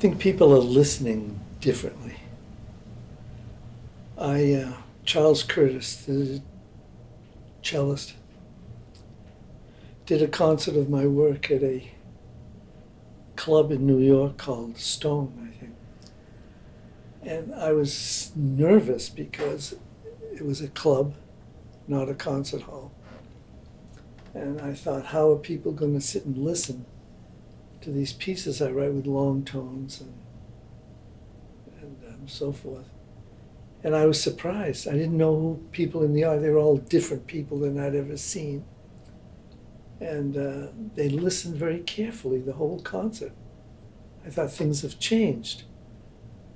think people are listening differently. I, uh, Charles Curtis, the cellist, did a concert of my work at a club in New York called Stone, I think. And I was nervous because it was a club, not a concert hall. And I thought, how are people going to sit and listen to these pieces I write with long tones and and um, so forth? And I was surprised. I didn't know people in the audience. They were all different people than I'd ever seen. And uh, they listened very carefully the whole concert. I thought things have changed.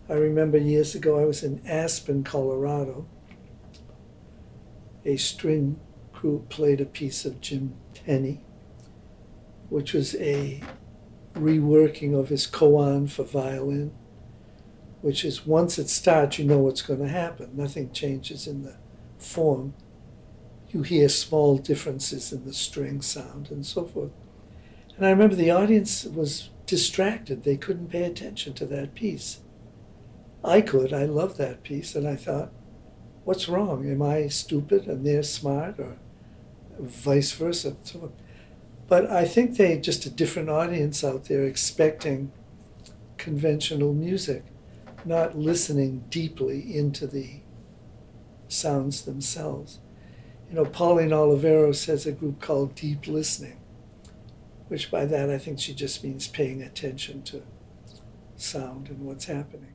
I remember years ago I was in Aspen, Colorado. A string crew played a piece of Jim Tenney, which was a reworking of his koan for violin, which is once it starts, you know what's going to happen. Nothing changes in the form. You hear small differences in the string sound and so forth. And I remember the audience was distracted. They couldn't pay attention to that piece. I could. I loved that piece. And I thought, what's wrong? Am I stupid and they're smart or vice versa? So, but I think they just a different audience out there expecting conventional music, not listening deeply into the sounds themselves. You know, Pauline Oliveros has a group called Deep Listening, which by that I think she just means paying attention to sound and what's happening.